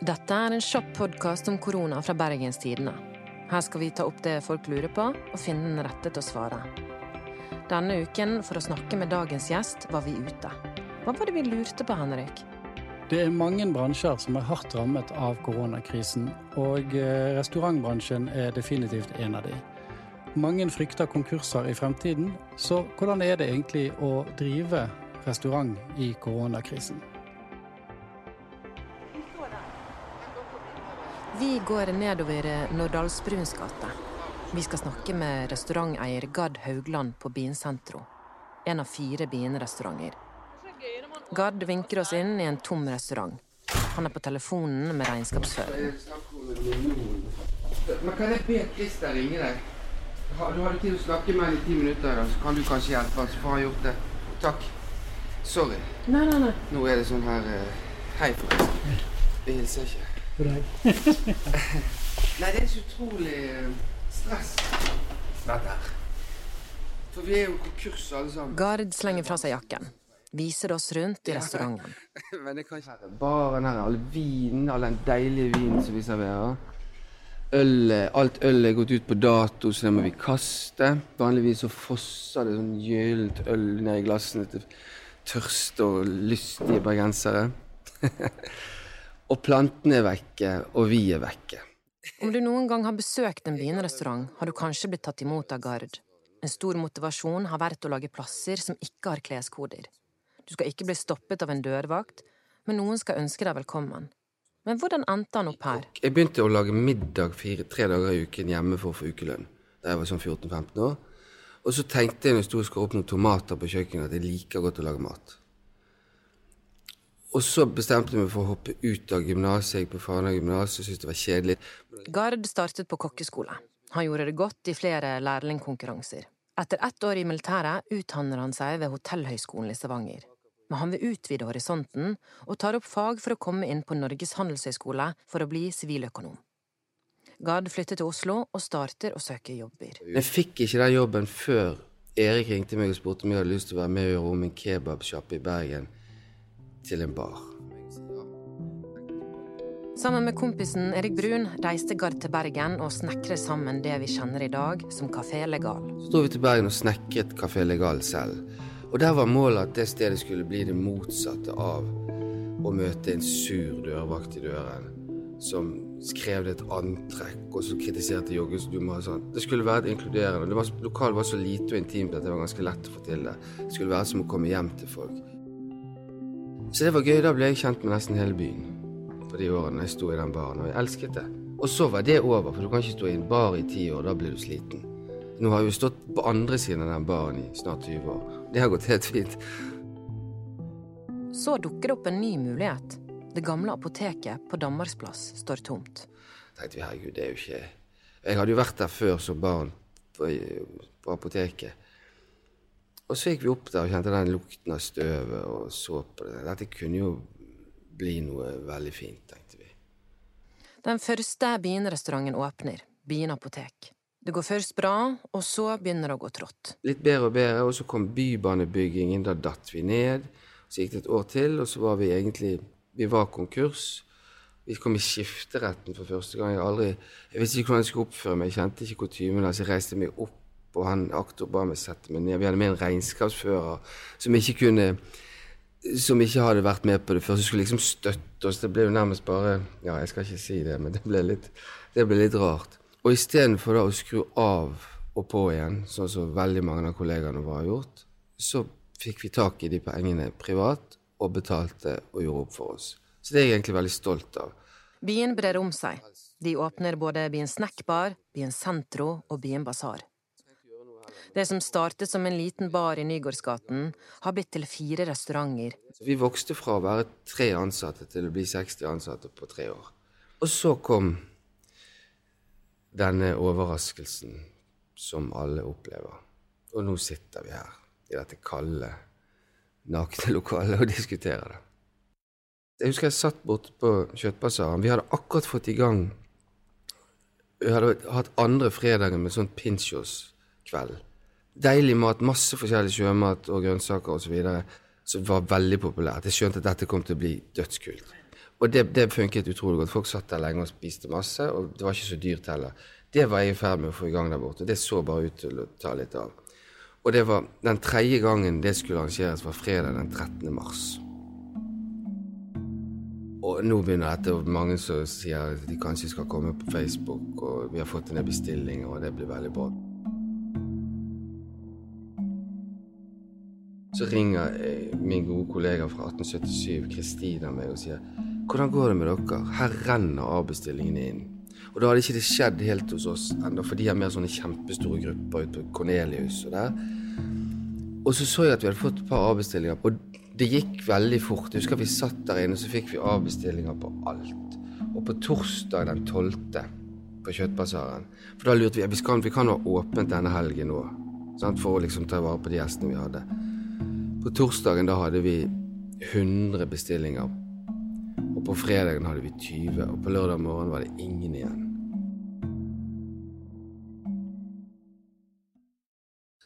Dette er en kjapp podkast om korona fra Bergens Tidende. Her skal vi ta opp det folk lurer på, og finne den rette til å svare. Denne uken, for å snakke med dagens gjest, var vi ute. Hva var det vi lurte på, Henrik? Det er mange bransjer som er hardt rammet av koronakrisen, og eh, restaurantbransjen er definitivt en av de. Mange frykter konkurser i fremtiden, så hvordan er det egentlig å drive restaurant i koronakrisen? Vi går nedover Norddalsbruns gate. Vi skal snakke med restauranteier Gard Haugland på Bien Sentro. En av fire Bien-restauranter. Gard vinker oss inn i en tom restaurant. Han er på telefonen med regnskapsføreren. Men kan jeg be Christer ringe deg? Har- Du hadde tid å snakke med ham i ti minutter, så kan du kanskje hjelpe ham. så får han gjort det. Takk. Sorry. Nei, nei, nei. Nå er det sånn her eh, Hei, forresten. Vi hilser ikke. Nei, det er så utrolig eh, stress, dette her. For vi er jo konkurs alle sammen. Gard slenger fra seg jakken. Viser oss rundt i restauranten. Men det kan ikke være baren her, all vinen, all den deilige vinen som vi serverer. Øl, alt øl er gått ut på dato, så det må vi kaste. Vanligvis så fosser det sånn gyllent øl ned i glassene til tørste og lystige bergensere. og plantene er vekke, og vi er vekke. Om du noen gang har besøkt en Bien-restaurant, har du kanskje blitt tatt imot av Gard. En stor motivasjon har vært å lage plasser som ikke har kleskoder. Du skal ikke bli stoppet av en dørvakt, men noen skal ønske deg velkommen. Men hvordan endte han opp her? Jeg begynte å lage middag fire, tre dager i uken hjemme for å få ukelønn da jeg var sånn 14-15 år. Og så tenkte jeg når jeg sto og skar opp noen tomater på kjøkkenet, at jeg liker godt å lage mat. Og så bestemte jeg meg for å hoppe ut av gymnaset. Jeg på Fana gymnas og syntes det var kjedelig. Gard startet på kokkeskole. Han gjorde det godt i flere lærlingkonkurranser. Etter ett år i militæret utdanner han seg ved Hotellhøgskolen i Stavanger. Men han vil utvide horisonten og tar opp fag for å komme inn på Norges handelshøyskole for å bli siviløkonom. Gard flytter til Oslo og starter å søke jobber. Jeg fikk ikke den jobben før Erik ringte meg og spurte om jeg hadde lyst til å være med og gjøre om en kebabsjappe i Bergen til en bar. Sammen med kompisen Erik Brun reiste Gard til Bergen og snekret sammen det vi kjenner i dag som Kafé Legal. Så dro vi til Bergen og snekret Kafé Legal selv. Og der var målet at det stedet skulle bli det motsatte av å møte en sur dørvakt i døren som skrev det et antrekk, og så kritiserte jogges. Du må ha sånn. Det skulle være inkluderende. Det var, lokalet var så lite og intimt at det var ganske lett å få til det. Det skulle være som å komme hjem til folk. Så det var gøy. Da ble jeg kjent med nesten hele byen på de årene jeg sto i den baren, og jeg elsket det. Og så var det over, for du kan ikke stå i en bar i ti år, da blir du sliten. Nå har jeg jo stått på andre siden av den baren i snart 20 år. Det har gått helt fint. Så dukker det opp en ny mulighet. Det gamle apoteket på Danmarksplass står tomt. tenkte vi, herregud, det er jo ikke Jeg hadde jo vært der før som barn på, på apoteket. Og så gikk vi opp der og kjente den lukten av støvet og så på det. Dette kunne jo bli noe veldig fint, tenkte vi. Den første Bien-restauranten åpner, Bien apotek. Det går først bra, og så begynner det å gå trått. Litt bedre og bedre, og så kom bybanebyggingen. Da datt vi ned. Så gikk det et år til, og så var vi egentlig Vi var konkurs. Vi kom i skifteretten for første gang. Jeg, aldri, jeg visste ikke hvordan jeg skulle oppføre meg. Jeg kjente ikke kutymen. Altså, jeg reiste meg opp, og han aktor ba meg sette meg ned. Vi hadde med en regnskapsfører som ikke kunne som ikke hadde vært med på det før, som skulle liksom støtte oss. Det ble jo nærmest bare Ja, jeg skal ikke si det, men det ble litt, det ble litt rart. Og istedenfor da å skru av og på igjen, sånn som veldig mange av kollegaene våre har gjort, så fikk vi tak i de pengene privat og betalte og gjorde opp for oss. Så det er jeg egentlig veldig stolt av. Byen brer om seg. De åpner både Byen snackbar, Byen sentro og Byen basar. Det som startet som en liten bar i Nygårdsgaten, har blitt til fire restauranter. Vi vokste fra å være tre ansatte til å bli 60 ansatte på tre år. Og så kom denne overraskelsen som alle opplever. Og nå sitter vi her i dette kalde, nakne lokalet og diskuterer det. Jeg husker jeg satt borte på Kjøttbasaren. Vi hadde akkurat fått i gang Vi hadde hatt andre fredager med sånn pinchos-kveld. Deilig mat, masse forskjellig sjømat og grønnsaker osv. Som var veldig populært. Jeg skjønte at dette kom til å bli dødskult. Og det, det, funket utrolig godt. Folk satt der lenge og spiste masse, og det var ikke så dyrt heller. Det var jeg i ferd med å få i gang der borte. Det så bare ut til å ta litt av. Og det var den tredje gangen det skulle arrangeres, var fredag den 13. mars. Og nå begynner dette, og mange som sier at de kanskje skal komme på Facebook, og vi har fått en del bestillinger, og det blir veldig bra. Så ringer min gode kollega fra 1877, Kristina, meg og sier hvordan går det med dere? Her renner avbestillingene inn. Og da hadde ikke det skjedd helt hos oss ennå, for de har mer sånne kjempestore grupper ute på Cornelius og der. Og så så jeg at vi hadde fått et par avbestillinger, og det gikk veldig fort. Jeg husker vi satt der inne, så fikk vi avbestillinger på alt. Og på torsdag den 12. på Kjøttbasaren For da lurte vi vi kan, vi kan ha åpent denne helgen nå, for å liksom ta vare på de gjestene vi hadde. På torsdagen da hadde vi 100 bestillinger og på fredagen hadde vi 20, og på lørdag morgen var det ingen igjen.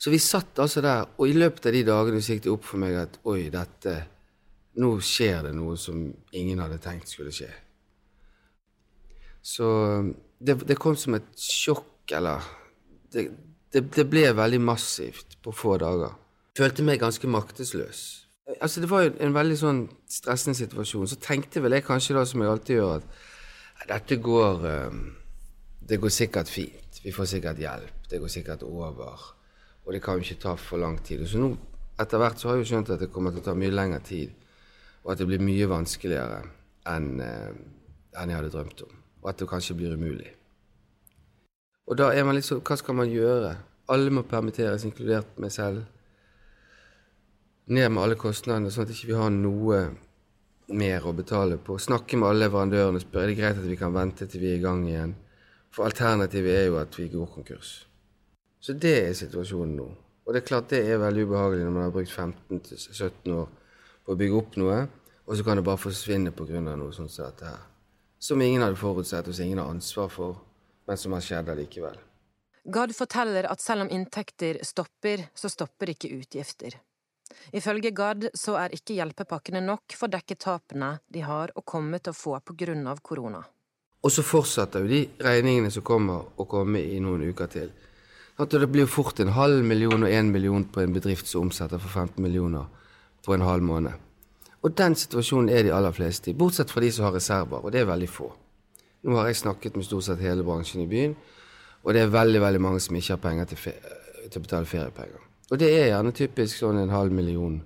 Så vi satt altså der, og i løpet av de dagene så gikk det opp for meg at oi, dette Nå skjer det noe som ingen hadde tenkt skulle skje. Så det, det kom som et sjokk, eller det, det, det ble veldig massivt på få dager. Følte meg ganske maktesløs. Altså, det var jo en veldig sånn stressende situasjon. Så tenkte vel jeg kanskje da, som jeg alltid gjør, at dette går um, Det går sikkert fint. Vi får sikkert hjelp. Det går sikkert over. Og det kan jo ikke ta for lang tid. Så nå, etter hvert, så har jeg jo skjønt at det kommer til å ta mye lengre tid. Og at det blir mye vanskeligere enn, uh, enn jeg hadde drømt om. Og at det kanskje blir umulig. Og da er man litt sånn Hva skal man gjøre? Alle må permitteres, inkludert meg selv ned med alle kostnadene, sånn at vi ikke har noe mer å betale på. Snakke med alle leverandørene og spørre er det greit at vi kan vente til vi er i gang igjen. For alternativet er jo at vi går konkurs. Så det er situasjonen nå. Og det er klart det er veldig ubehagelig når man har brukt 15-17 år på å bygge opp noe, og så kan det bare forsvinne pga. noe sånt som dette her. Som ingen hadde forutsett, og som ingen har ansvar for, men som har skjedd allikevel. Gad forteller at selv om inntekter stopper, så stopper ikke utgifter. Ifølge Gard så er ikke hjelpepakkene nok for å dekke tapene de har og kommer til å få av korona. Og så fortsetter jo de regningene som kommer, å komme i noen uker til. At det blir fort en halv million og en million på en bedrift som omsetter for 15 millioner på en halv måned. Og den situasjonen er de aller fleste i, bortsett fra de som har reserver, og det er veldig få. Nå har jeg snakket med stort sett hele bransjen i byen, og det er veldig veldig mange som ikke har penger til, til å betale feriepenger. Og det er gjerne typisk sånn en halv million.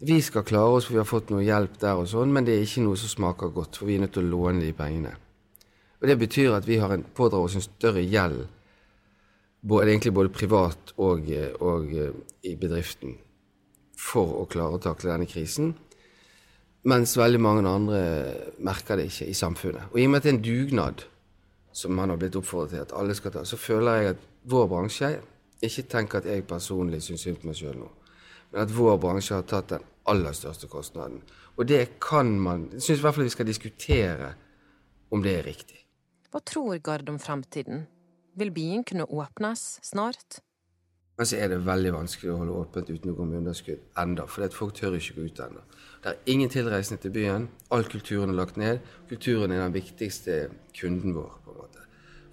Vi skal klare oss, for vi har fått noe hjelp der og sånn, men det er ikke noe som smaker godt, for vi er nødt til å låne de pengene. Og Det betyr at vi har en, pådrar oss en større gjeld, både, egentlig både privat og, og i bedriften, for å klare å takle denne krisen. Mens veldig mange andre merker det ikke i samfunnet. Og i og med at det er en dugnad som man har blitt oppfordret til at alle skal ta, så føler jeg at vår bransje ikke tenk at jeg personlig syns synd på meg sjøl nå, men at vår bransje har tatt den aller største kostnaden. Og det kan man Jeg syns i hvert fall vi skal diskutere om det er riktig. Hva tror Gard om fremtiden? Vil byen kunne åpnes snart? Men så er det veldig vanskelig å holde åpent uten å gå med underskudd enda, for folk tør ikke gå ut ennå. Det er ingen tilreisende til byen. All kulturen er lagt ned. Kulturen er den viktigste kunden vår. på en måte.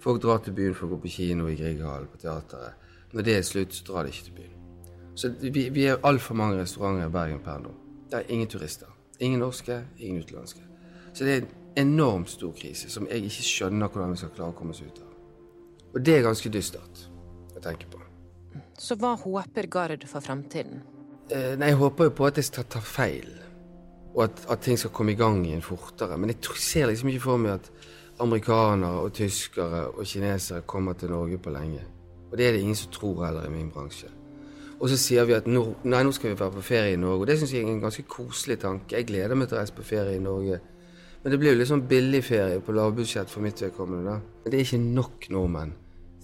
Folk drar til byen for å gå på kino, i Grieghallen, på teateret. Når det er slutt, så drar de ikke til byen. Så vi, vi er altfor mange restauranter i Bergen per nå. Det er ingen turister. Ingen norske, ingen utenlandske. Så det er en enormt stor krise som jeg ikke skjønner hvordan vi skal klare å komme oss ut av. Og det er ganske dystert å tenke på. Så hva håper Gard for fremtiden? Eh, nei, Jeg håper jo på at jeg skal ta feil, og at, at, ting skal komme i gang igjen fortere. Men jeg ser liksom ikke for meg at amerikanere og tyskere og kinesere kommer til Norge på lenge. Og det er det ingen som tror heller i min bransje. Og så sier vi at nå, nei, nå skal vi være på ferie i Norge. Og det syns jeg er en ganske koselig tanke. Jeg gleder meg til å reise på ferie i Norge. Men det blir jo litt sånn billig ferie på lavbudsjett for mitt vedkommende. da. Men det er ikke nok nordmenn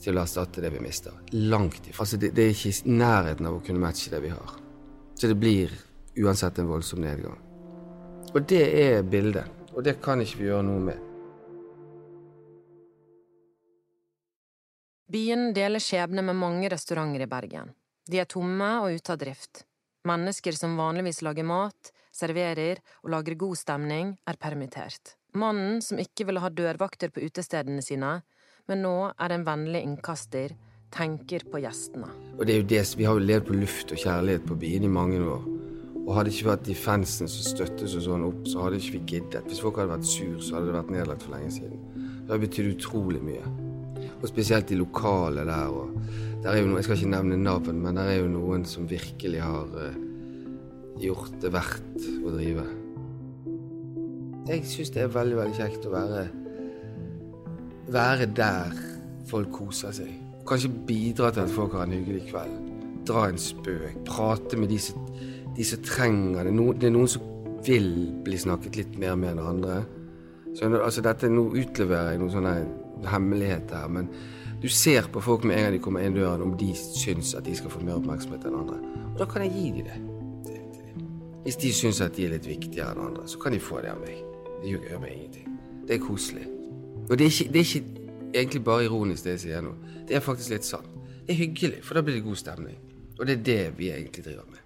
til å erstatte det vi mister. Langt ifra. Altså, det, det er ikke i nærheten av å kunne matche det vi har. Så det blir uansett en voldsom nedgang. Og det er bildet. Og det kan ikke vi gjøre noe med. Byen deler skjebne med mange restauranter i Bergen. De er tomme og ute av drift. Mennesker som vanligvis lager mat, serverer og lager god stemning, er permittert. Mannen som ikke ville ha dørvakter på utestedene sine, men nå er en vennlig innkaster, tenker på gjestene. Og det er jo det, Vi har jo levd på luft og kjærlighet på byen i mange år. Og hadde ikke vært de fansene som støttes og sånn opp, så hadde ikke vi giddet. Hvis folk hadde vært sur, så hadde det vært nedlagt for lenge siden. Det har betydd utrolig mye. Og spesielt de lokale der. Og der er jo noen, jeg skal ikke nevne navn, men der er jo noen som virkelig har uh, gjort det verdt å drive. Jeg syns det er veldig, veldig kjekt å være, være der folk koser seg. Kanskje bidra til at folk har en hyggelig kveld. Dra en spøk. Prate med de som, de som trenger det. No, det er noen som vil bli snakket litt mer med enn andre. Så, altså, dette, nå utleverer jeg noen sånne hemmeligheter her, men du ser på folk med en gang de kommer inn døren, om de syns at de skal få mer oppmerksomhet enn andre. Og da kan jeg gi dem det. Hvis de syns at de er litt viktigere enn andre, så kan de få det av meg. Det gjør meg ingenting. Det er koselig. Og det er, ikke, det er ikke, egentlig bare ironisk, det jeg sier nå. Det er faktisk litt sant. Det er hyggelig, for da blir det god stemning. Og det er det vi egentlig driver med.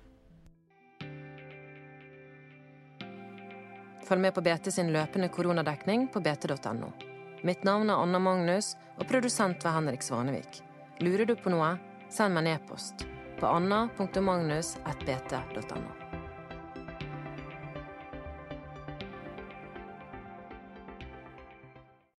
Følg med på BT sin løpende koronadekning på bt.no. Mitt navn er Anna Magnus, og produsent var Henrik Svanevik. Lurer du på noe, send meg en e-post på anna.magnus.bt.no.